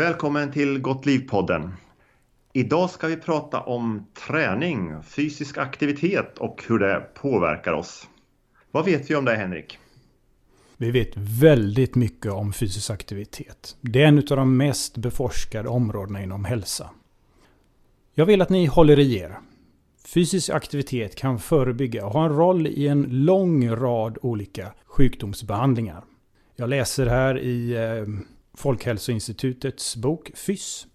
Välkommen till Gott Liv-podden. Idag ska vi prata om träning, fysisk aktivitet och hur det påverkar oss. Vad vet vi om det Henrik? Vi vet väldigt mycket om fysisk aktivitet. Det är en av de mest beforskade områdena inom hälsa. Jag vill att ni håller i er. Fysisk aktivitet kan förebygga och ha en roll i en lång rad olika sjukdomsbehandlingar. Jag läser här i eh, Folkhälsoinstitutets bok FYSS.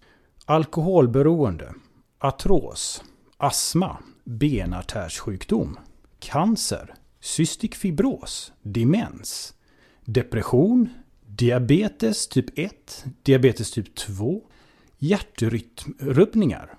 Alkoholberoende, artros, astma, benartärssjukdom, cancer, cystisk fibros, demens, depression, diabetes typ 1, diabetes typ 2, hjärtrytmrubbningar,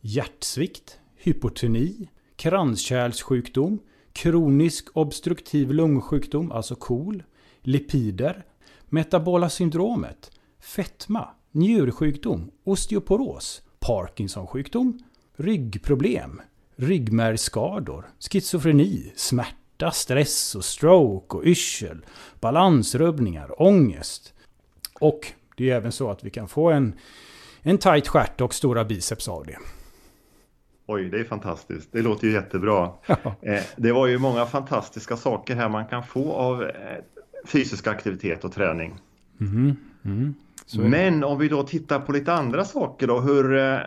hjärtsvikt, hypotoni, kranskärlssjukdom, kronisk obstruktiv lungsjukdom, alltså KOL, lipider, metabola syndromet, fetma, njursjukdom, osteoporos, Parkinsonsjukdom, ryggproblem, ryggmärgsskador, schizofreni, smärta, stress och stroke och yrsel, balansrubbningar, ångest. Och det är även så att vi kan få en, en tight stjärt och stora biceps av det. Oj, det är fantastiskt. Det låter ju jättebra. Ja. Eh, det var ju många fantastiska saker här man kan få av eh, fysisk aktivitet och träning. Mm. Mm. Men om vi då tittar på lite andra saker då, hur eh,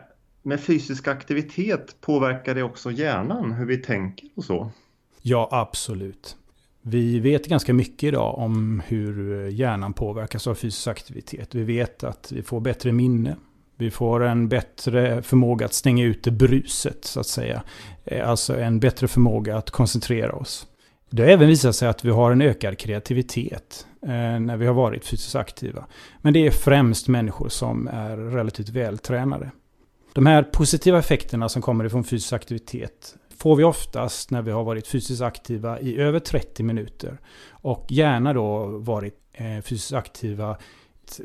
med fysisk aktivitet påverkar det också hjärnan, hur vi tänker och så? Ja, absolut. Vi vet ganska mycket idag om hur hjärnan påverkas av fysisk aktivitet. Vi vet att vi får bättre minne. Vi får en bättre förmåga att stänga ut bruset, så att säga. Eh, alltså en bättre förmåga att koncentrera oss. Det har även visat sig att vi har en ökad kreativitet eh, när vi har varit fysiskt aktiva. Men det är främst människor som är relativt vältränade. De här positiva effekterna som kommer ifrån fysisk aktivitet får vi oftast när vi har varit fysiskt aktiva i över 30 minuter. Och gärna då varit eh, fysiskt aktiva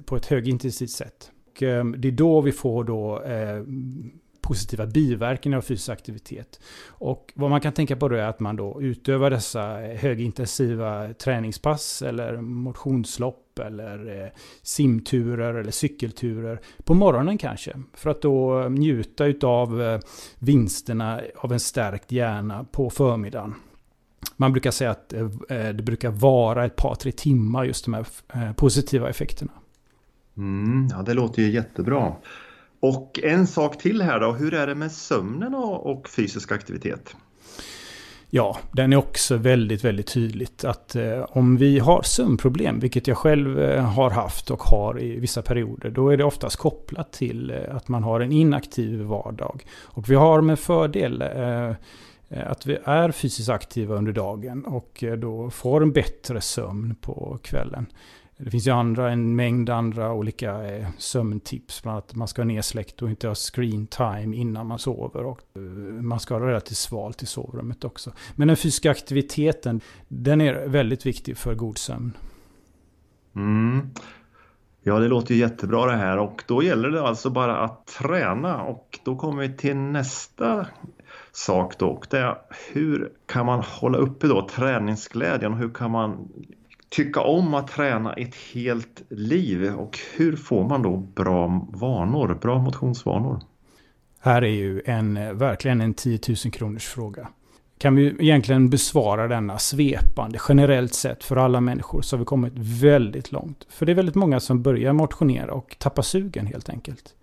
på ett högintensivt sätt. Och eh, det är då vi får då positiva biverkningar av fysisk aktivitet. Och vad man kan tänka på då är att man då utövar dessa eh, högintensiva träningspass eller motionslopp eller eh, simturer eller cykelturer på morgonen kanske. För att då eh, njuta utav vinsterna av en stärkt hjärna på förmiddagen. Man brukar säga att det brukar vara ett par, tre timmar just de här positiva effekterna. Mm, ja, det låter ju jättebra. Och en sak till här då, hur är det med sömnen och fysisk aktivitet? Ja, den är också väldigt, väldigt tydligt att eh, om vi har sömnproblem, vilket jag själv eh, har haft och har i vissa perioder, då är det oftast kopplat till eh, att man har en inaktiv vardag. Och vi har med fördel eh, eh att vi är fysiskt aktiva under dagen och eh, då får en bättre sömn på kvällen. Det finns ju andra, en mängd andra olika eh, sömntips. Bland annat att man ska ha nedsläckt och inte ha screen time innan man sover. Och eh, man ska ha relativt svalt i sovrummet också. Men den fysiska aktiviteten, den är väldigt viktig för god sömn. Mm. Ja, det låter ju jättebra det här och då gäller det alltså bara att träna och då kommer vi till nästa sak då och det är hur kan man hålla uppe då träningsglädjen och hur kan man tycka om att träna ett helt liv och hur får man då bra vanor, bra motionsvanor? Här är ju en, verkligen en 10 000 kronors fråga. Kan vi egentligen besvara denna svepande, generellt sett för alla människor så har vi kommit väldigt långt. För det är väldigt många som börjar motionera och tappar sugen helt enkelt.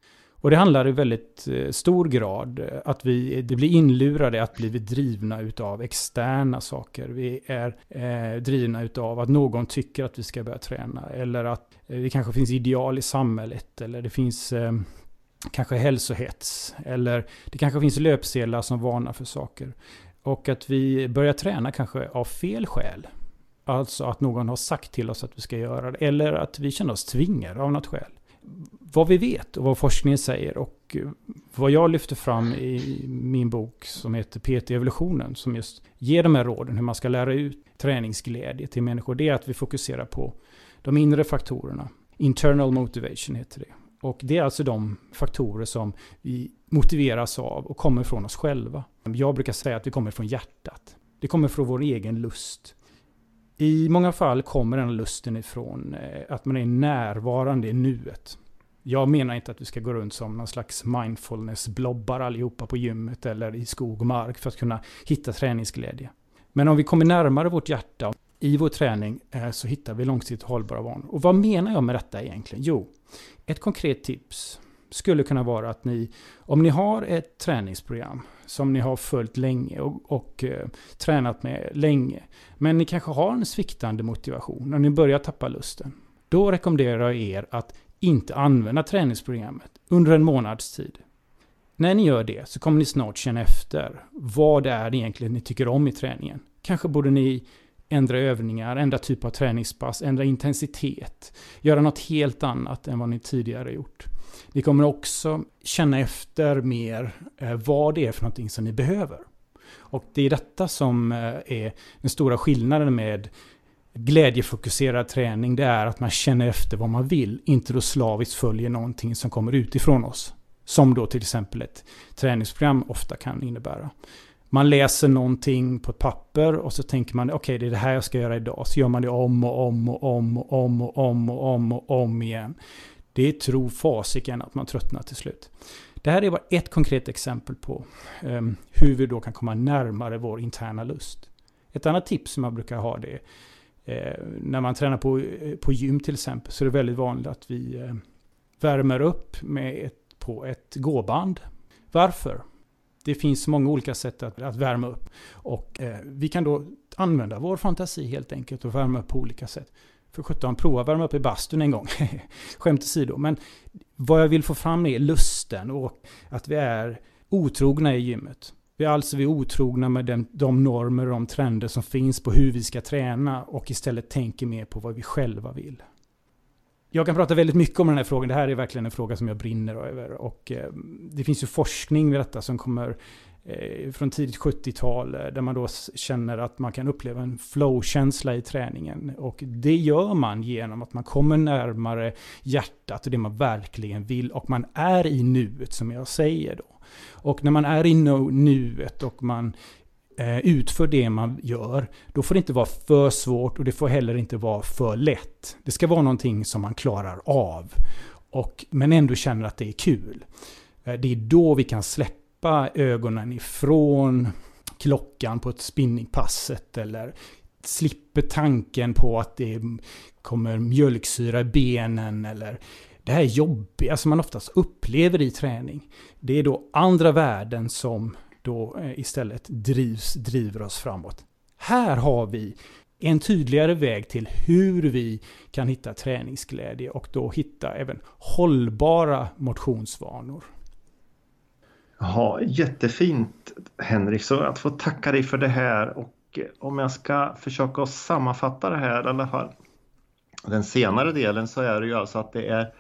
Och det handlar i väldigt eh, stor grad eh, att vi det blir inlurade att bli drivna utav externa saker. Vi är eh, drivna utav att någon tycker att vi ska börja träna. Eller att eh, det kanske finns ideal i samhället. Eller det finns eh, kanske hälsohets. Eller det kanske finns löpsedlar som varnar för saker. Och att vi börjar träna kanske av fel skäl. Alltså att någon har sagt till oss att vi ska göra det. Eller att vi känner oss tvingade av något skäl vad vi vet och vad forskningen säger och eh, vad jag lyfter fram i min bok som heter PT-evolutionen som just ger de här råden hur man ska lära ut träningsglädje till människor. Det är att vi fokuserar på de inre faktorerna. Internal motivation heter det. Och det är alltså de faktorer som vi motiveras av och kommer från oss själva. Jag brukar säga att vi kommer från hjärtat. Det kommer från vår egen lust. I många fall kommer den lusten ifrån eh, att man är närvarande i nuet. Jag menar inte att vi ska gå runt som någon slags mindfulness-blobbar allihopa på gymmet eller i skog och mark för att kunna hitta träningsglädje. Men om vi kommer närmare vårt hjärta i vår träning eh, så hittar vi långsiktigt hållbara vanor. Och vad menar jag med detta egentligen? Jo, ett konkret tips skulle kunna vara att ni, om ni har ett träningsprogram som ni har följt länge och, och eh, tränat med länge, men ni kanske har en sviktande motivation och ni börjar tappa lusten. Då rekommenderar jag er att inte använda träningsprogrammet under en månads tid. När ni gör det så kommer ni snart känna efter vad det är egentligen ni tycker om i träningen. Kanske borde ni ändra övningar, ändra typ av träningspass, ändra intensitet, göra något helt annat än vad ni tidigare gjort. Ni kommer också känna efter mer eh, vad det är för någonting som ni behöver. Och det är detta som eh, är den stora skillnaden med glädjefokuserad träning. Det är att man känner efter vad man vill, inte då slaviskt följer någonting som kommer utifrån oss. Som då till exempel ett träningsprogram ofta kan innebära. Man läser någonting på ett papper och så tänker man okej okay, det är det här jag ska göra idag. Så gör man det om och om och om och om och om och om och om igen. Det tror fasiken att man tröttnar till slut. Det här är bara ett konkret exempel på um, hur vi då kan komma närmare vår interna lust. Ett annat tips som man brukar ha det är eh, när man tränar på, eh, på gym till exempel så är det väldigt vanligt att vi eh, värmer upp med ett, på ett gåband. Varför? Det finns många olika sätt att, att värma upp. Och eh, vi kan då använda vår fantasi helt enkelt och värma upp på olika sätt. För 17, prova att värma upp i bastun en gång. Skämt åsido. Men vad jag vill få fram är lusten och att vi är otrogna i gymmet. Vi är alltså vi är otrogna med den, de normer och de trender som finns på hur vi ska träna och istället tänker mer på vad vi själva vill. Jag kan prata väldigt mycket om den här frågan. Det här är verkligen en fråga som jag brinner över. Och eh, det finns ju forskning med detta som kommer Eh, från tidigt 70-tal. Eh, där man då känner att man kan uppleva en flow-känsla i träningen. Och det gör man genom att man kommer närmare hjärtat och det man verkligen vill. Och man är i nuet som jag säger då. Och när man är i nuet och man eh, utför det man gör, då får det inte vara för svårt och det får heller inte vara för lätt. Det ska vara någonting som man klarar av. Och, men ändå känner att det är kul. Eh, det är då vi kan släppa ögonen ifrån klockan på ett spinningpasset eller slipper tanken på att det kommer mjölksyra i benen eller det här jobbiga alltså som man oftast upplever i träning. Det är då andra värden som då eh, istället drivs, driver oss framåt. Här har vi en tydligare väg till hur vi kan hitta träningsglädje och då hitta även hållbara motionsvanor. Ja, jättefint Henrik, så att få tacka dig för det här och eh, om jag ska försöka sammanfatta det här i alla fall. Den senare delen så är det ju alltså att det är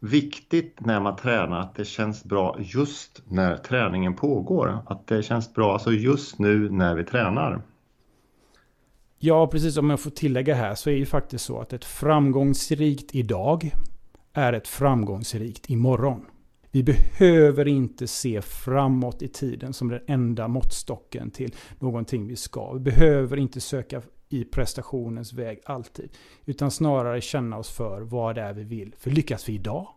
viktigt när man tränar att det känns bra just när träningen pågår. Att det känns bra alltså just nu när vi tränar. Ja, precis om jag får tillägga här så är det faktiskt så att ett framgångsrikt idag är ett framgångsrikt imorgon. Vi behöver inte se framåt i tiden som den enda måttstocken till någonting vi ska. Vi behöver inte söka i prestationens väg alltid. Utan snarare känna oss för vad det är vi vill. För lyckas vi idag,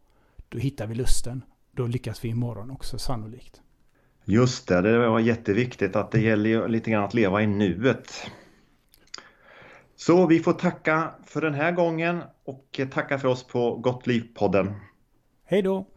då hittar vi lusten. Då lyckas vi imorgon också sannolikt. Just det, det var jätteviktigt att det gäller lite grann att leva i nuet. Så vi får tacka för den här gången och tacka för oss på Gott Liv-podden. Hej då!